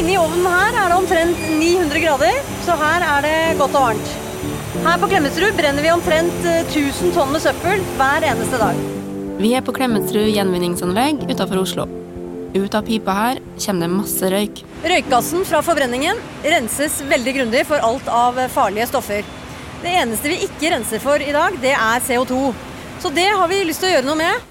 Inni ovnen her er det omtrent 900 grader, så her er det godt og varmt. Her på Klemetsrud brenner vi omtrent 1000 tonn med søppel hver eneste dag. Vi er på Klemetsrud gjenvinningsanlegg utenfor Oslo. Ut av pipa her kommer det masse røyk. Røykgassen fra forbrenningen renses veldig grundig for alt av farlige stoffer. Det eneste vi ikke renser for i dag, det er CO2. Så det har vi lyst til å gjøre noe med.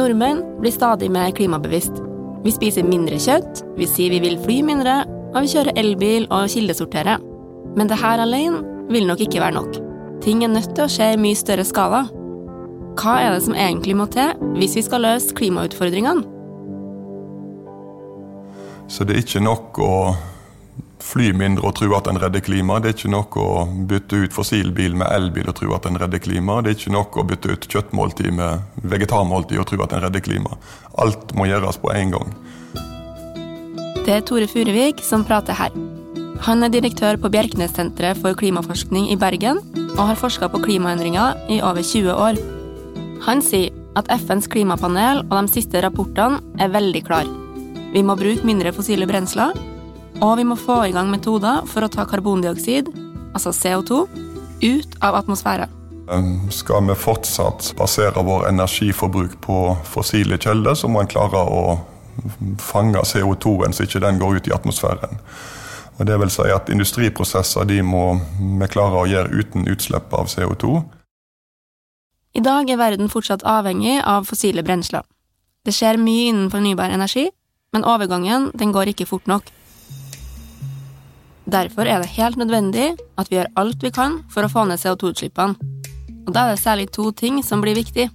Nordmenn blir stadig mer klimabevisst. Vi spiser mindre kjøtt, vi sier vi vil fly mindre, og vi kjører elbil og kildesorterer. Men det her alene vil nok ikke være nok. Ting er nødt til å skje i mye større skala. Hva er det som egentlig må til hvis vi skal løse klimautfordringene? Så det er ikke nok å fly mindre og tro at en redder klimaet. Det er ikke nok å bytte ut fossilbil med elbil og tro at en redder klimaet. Det er ikke nok å bytte ut kjøttmåltid med vegetarmåltid og tro at en redder klimaet. Alt må gjøres på en gang. Det er Tore Furuvik som prater her. Han er direktør på Bjerknessenteret for klimaforskning i Bergen og har forska på klimaendringer i over 20 år. Han sier at FNs klimapanel og de siste rapportene er veldig klare. Vi må bruke mindre fossile brensler, og vi må få i gang metoder for å ta karbondioksid, altså CO2, ut av atmosfæren. Skal vi fortsatt basere vår energiforbruk på fossile kilder, så må en klare å fange CO2-en så ikke den går ut i atmosfæren. Og det vil si at Industriprosesser de må vi klare å gjøre uten utslipp av CO2. I dag er verden fortsatt avhengig av fossile brensler. Det skjer mye innen fornybar energi, men overgangen den går ikke fort nok. Derfor er det helt nødvendig at vi gjør alt vi kan for å få ned CO2-utslippene. Og da er det særlig to ting som blir viktig.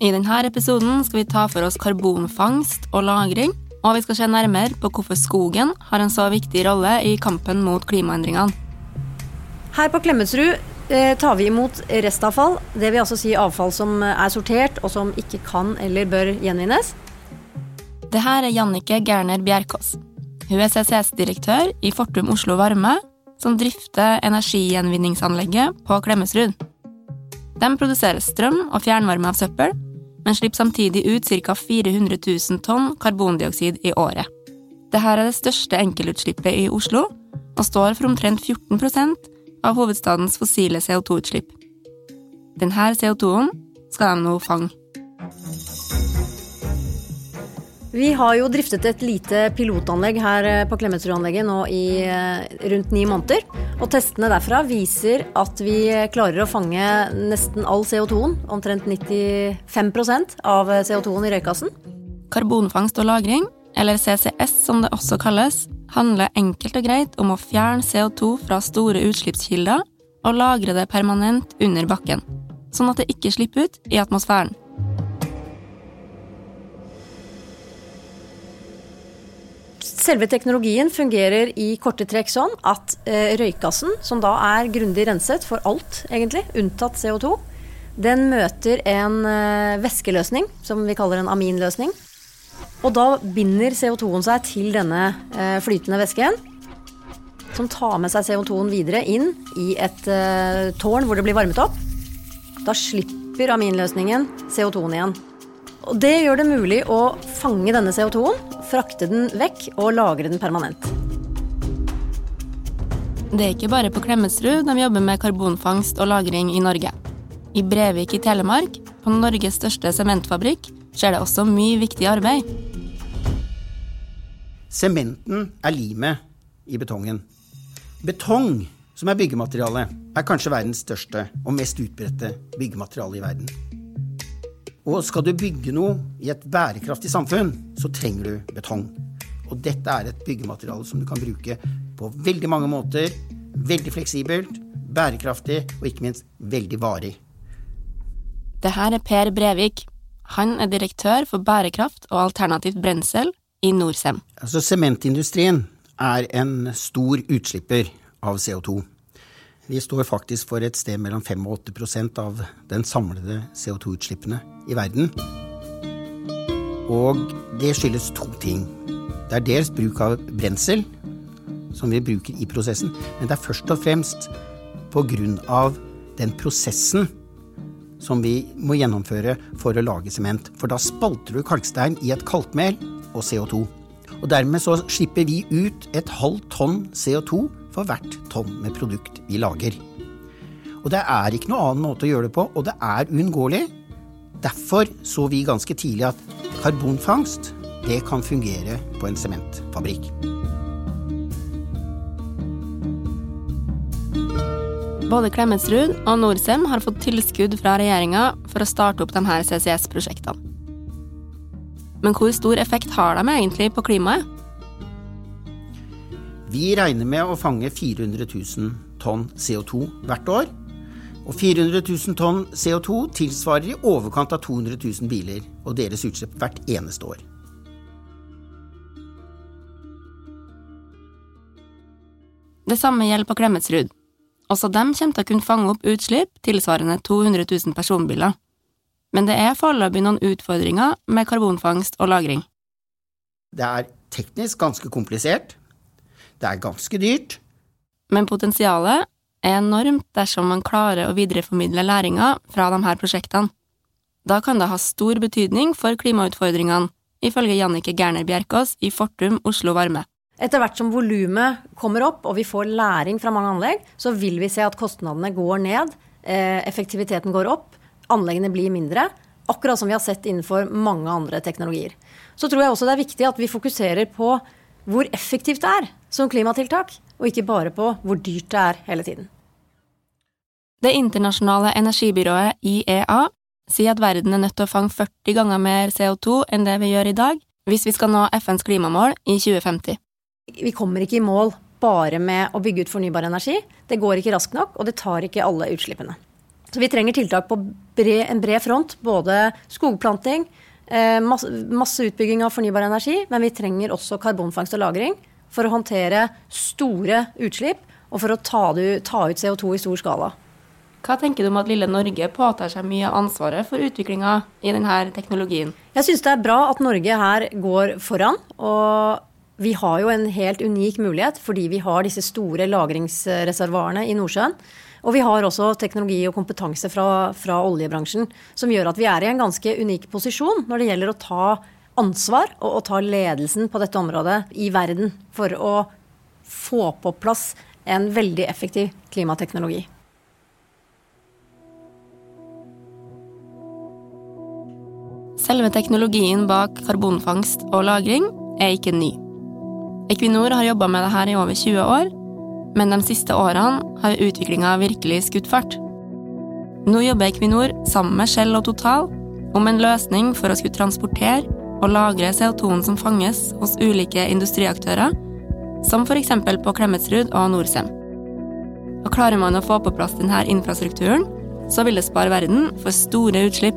I denne episoden skal vi ta for oss karbonfangst og -lagring, og vi skal se nærmere på hvorfor skogen har en så viktig rolle i kampen mot klimaendringene. Her på Klemetsrud tar vi imot restavfall, det vil altså si avfall som er sortert og som ikke kan eller bør gjenvinnes. Det her er Jannike Gerner Bjerkås. Hun er CCS-direktør i Fortum Oslo Varme, som drifter energigjenvinningsanlegget på Klemetsrud. De produserer strøm og fjernvarme av søppel, men slipper samtidig ut ca. 400 000 tonn karbondioksid i året. Dette er det største enkeltutslippet i Oslo, og står for omtrent 14 av hovedstadens fossile CO2-utslipp. Denne CO2-en skal de nå fange. Vi har jo driftet et lite pilotanlegg her på Klemetsrud-anlegget nå i rundt ni måneder. Og testene derfra viser at vi klarer å fange nesten all CO2-en, omtrent 95 av CO2-en i røykassen. Karbonfangst og -lagring, eller CCS som det også kalles, handler enkelt og greit om å fjerne CO2 fra store utslippskilder og lagre det permanent under bakken, sånn at det ikke slipper ut i atmosfæren. Selve teknologien fungerer i korte trekk sånn at eh, røykgassen, som da er grundig renset for alt, egentlig, unntatt CO2, den møter en eh, væskeløsning, som vi kaller en aminløsning. Og da binder CO2-en seg til denne eh, flytende væsken, som tar med seg CO2-en videre inn i et eh, tårn hvor det blir varmet opp. Da slipper aminløsningen CO2-en igjen. Og Det gjør det mulig å fange denne CO2-en, frakte den vekk og lagre den permanent. Det er ikke bare på Klemetsrud de jobber med karbonfangst og -lagring i Norge. I Brevik i Telemark, på Norges største sementfabrikk, skjer det også mye viktig arbeid. Sementen er limet i betongen. Betong, som er byggemateriale, er kanskje verdens største og mest utbredte byggemateriale i verden. Og skal du bygge noe i et bærekraftig samfunn, så trenger du betong. Og dette er et byggemateriale som du kan bruke på veldig mange måter. Veldig fleksibelt, bærekraftig og ikke minst veldig varig. Det her er Per Brevik. Han er direktør for bærekraft og alternativt brensel i Norcem. Altså, Sementindustrien er en stor utslipper av CO2. Vi står faktisk for et sted mellom 5 og 8 av den samlede CO2-utslippene i verden. Og det skyldes to ting. Det er dels bruk av brensel, som vi bruker i prosessen, men det er først og fremst på grunn av den prosessen som vi må gjennomføre for å lage sement. For da spalter du kalkstein i et kalkmel og CO2. Og dermed så slipper vi ut et halvt tonn CO2 for hvert tonn med produkt vi lager. Og det er ikke noen annen måte å gjøre det på, og det er uunngåelig. Derfor så vi ganske tidlig at karbonfangst det kan fungere på en sementfabrikk. Både Klemetsrud og Norcem har fått tilskudd fra regjeringa for å starte opp de her CCS-prosjektene. Men hvor stor effekt har de egentlig på klimaet? Vi regner med å fange 400 000 tonn CO2 hvert år. Og 400 000 tonn CO2 tilsvarer i overkant av 200 000 biler og deres utslipp hvert eneste år. Det samme gjelder på Klemetsrud. Også dem kommer til å kunne fange opp utslipp tilsvarende 200 000 personbiler. Men det er foreløpig noen utfordringer med karbonfangst og -lagring. Det er teknisk ganske komplisert. Det er ganske dyrt. Men potensialet er enormt dersom man klarer å videreformidle læringa fra de her prosjektene. Da kan det ha stor betydning for klimautfordringene, ifølge Jannike Gerner Bjerkås i Fortum Oslo Varme. Etter hvert som volumet kommer opp og vi får læring fra mange anlegg, så vil vi se at kostnadene går ned, eh, effektiviteten går opp, anleggene blir mindre. Akkurat som vi har sett innenfor mange andre teknologier. Så tror jeg også det er viktig at vi fokuserer på hvor effektivt det er som klimatiltak, og ikke bare på hvor dyrt det er hele tiden. Det internasjonale energibyrået IEA sier at verden er nødt til å fange 40 ganger mer CO2 enn det vi gjør i dag, hvis vi skal nå FNs klimamål i 2050. Vi kommer ikke i mål bare med å bygge ut fornybar energi. Det går ikke raskt nok, og det tar ikke alle utslippene. Så vi trenger tiltak på bred, en bred front. Både skogplanting, eh, masse, masse utbygging av fornybar energi, men vi trenger også karbonfangst og -lagring for å håndtere store utslipp og for å ta, ta ut CO2 i stor skala. Hva tenker du om at lille Norge påtar seg mye av ansvaret for utviklinga i denne teknologien? Jeg syns det er bra at Norge her går foran. og vi har jo en helt unik mulighet fordi vi har disse store lagringsreservoarene i Nordsjøen. Og vi har også teknologi og kompetanse fra, fra, oljebransjen som gjør at vi er i en ganske unik posisjon når det gjelder å ta ansvar og å ta ledelsen på dette området i verden for å få på plass en veldig effektiv klimateknologi. Selve teknologien bak karbonfangst og -lagring er ikke ny. Equinor har jobba med det her i over 20 år, men de siste årene har utviklinga virkelig skutt fart. Nå jobber Equinor sammen med Shell og Total om en løsning for å skulle transportere og lagre CO2-en som fanges hos ulike industriaktører, som f.eks. på Klemetsrud og Norcem. Og klarer man å få på plass denne infrastrukturen, så vil det spare verden for store utslipp.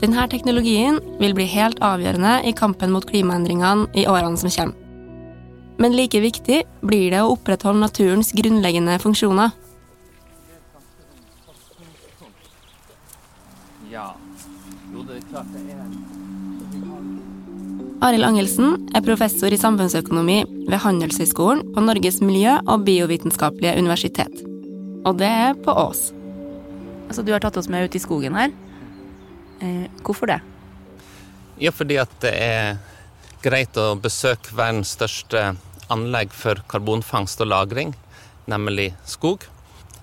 Denne teknologien vil bli helt avgjørende i kampen mot klimaendringene i årene som kommer. Men like viktig blir det å opprettholde naturens grunnleggende funksjoner. Er er Arild Angelsen er professor i samfunnsøkonomi ved Handelshøyskolen på Norges miljø- og biovitenskapelige universitet. Og det er på Ås. Altså, du har tatt oss med ut i skogen her. Eh, hvorfor det? Ja, fordi at det er greit å besøke verdens største anlegg for karbonfangst og -lagring, nemlig skog.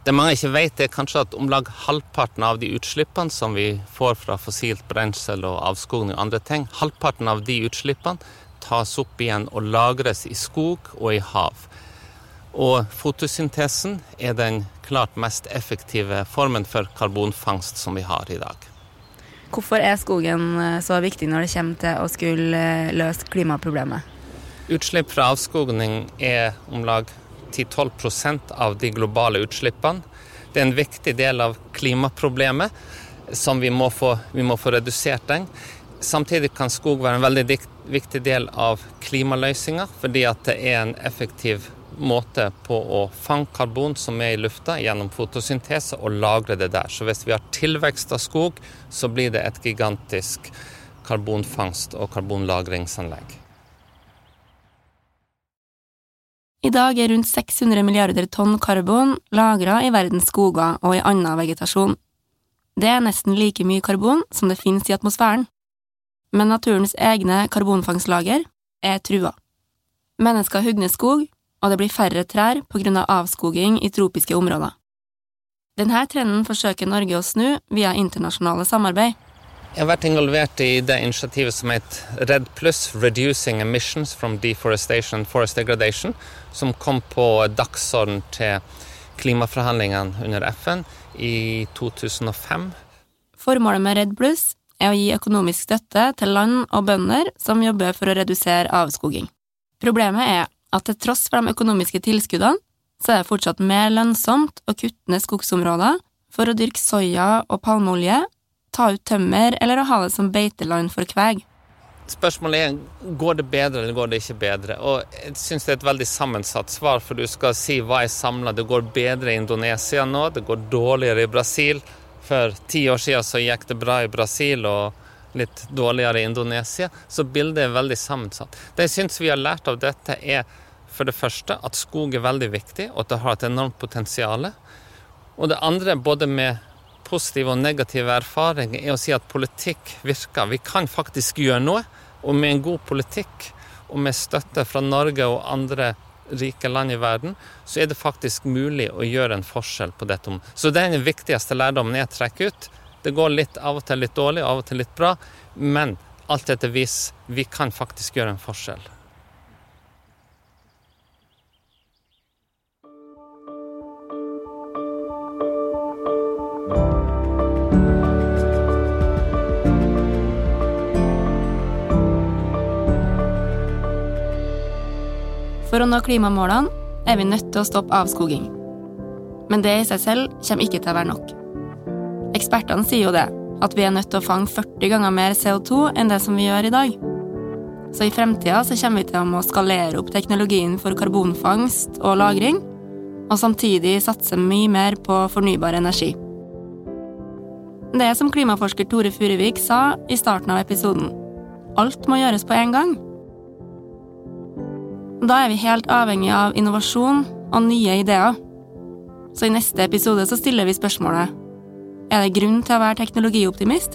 Det mange ikke vet, er kanskje at om lag halvparten av de utslippene som vi får fra fossilt brensel og avskoging og andre ting, halvparten av de utslippene tas opp igjen og lagres i skog og i hav. Og fotosyntesen er den klart mest effektive formen for karbonfangst som vi har i dag. Hvorfor er skogen eh, så viktig når det kommer til å skulle eh, løse klimaproblemet? Utslipp fra avskogning er om lag 10-12% av de globale utslippene. Det er en viktig del av klimaproblemet som vi må få, vi må få redusert. den. Samtidig kan skog være en veldig viktig del av klimaløsninga, fordi det er en effektiv måte på å fange karbon som er i lufta gjennom fotosyntese, og lagre det der. Så hvis vi har tilvekst av skog, så blir det et gigantisk karbonfangst- og karbonlagringsanlegg. I dag er rundt 600 milliarder tonn karbon lagra i verdens skoger og i annen vegetasjon. Det er nesten like mye karbon som det finnes i atmosfæren. Men naturens egne karbonfangstlager er trua. Mennesker hugger skog, og det blir færre trær på grunn av avskoging i tropiske områder. Denne trenden forsøker Norge å snu via internasjonale samarbeid. Jeg har vært involvert i det initiativet som heter RED Plus, Reducing Emissions from Deforestation and Forest Degradation, som kom på dagsorden til klimaforhandlingene under FN i 2005. Formålet med Redd Plus er å gi økonomisk støtte til land og bønder som jobber for å redusere avskoging. Problemet er at til tross for de økonomiske tilskuddene, så er det fortsatt mer lønnsomt å kutte ned skogsområder for å dyrke soya og palmeolje, ta ut tømmer eller å ha det som beiteland for kveg. Spørsmålet er går det bedre eller går det ikke bedre. Og Jeg syns det er et veldig sammensatt svar, for du skal si hva er samla. Det går bedre i Indonesia nå, det går dårligere i Brasil. For ti år siden så gikk det bra i Brasil og litt dårligere i Indonesia. Så bildet er veldig sammensatt. Det jeg syns vi har lært av dette, er for det første at skog er veldig viktig, og at det har et enormt potensial. Og det andre, både med positive og negative erfaringer, er å si at politikk virker. Vi kan faktisk gjøre noe. Og med en god politikk og med støtte fra Norge og andre rike land i verden, så er det faktisk mulig å gjøre en forskjell på dette. Så den viktigste lærdommen jeg trekker ut. Det går litt av og til litt dårlig, av og til litt bra, men alt dette viser vi kan faktisk gjøre en forskjell. For å nå klimamålene er vi nødt til å stoppe avskoging. Men det i seg selv kommer ikke til å være nok. Ekspertene sier jo det, at vi er nødt til å fange 40 ganger mer CO2 enn det som vi gjør i dag. Så i fremtida så kommer vi til å må skalere opp teknologien for karbonfangst og -lagring, og samtidig satse mye mer på fornybar energi. Det er som klimaforsker Tore Furuvik sa i starten av episoden. Alt må gjøres på en gang. Da er vi helt avhengig av innovasjon og nye ideer. Så i neste episode så stiller vi spørsmålet Er det grunn til å være teknologioptimist?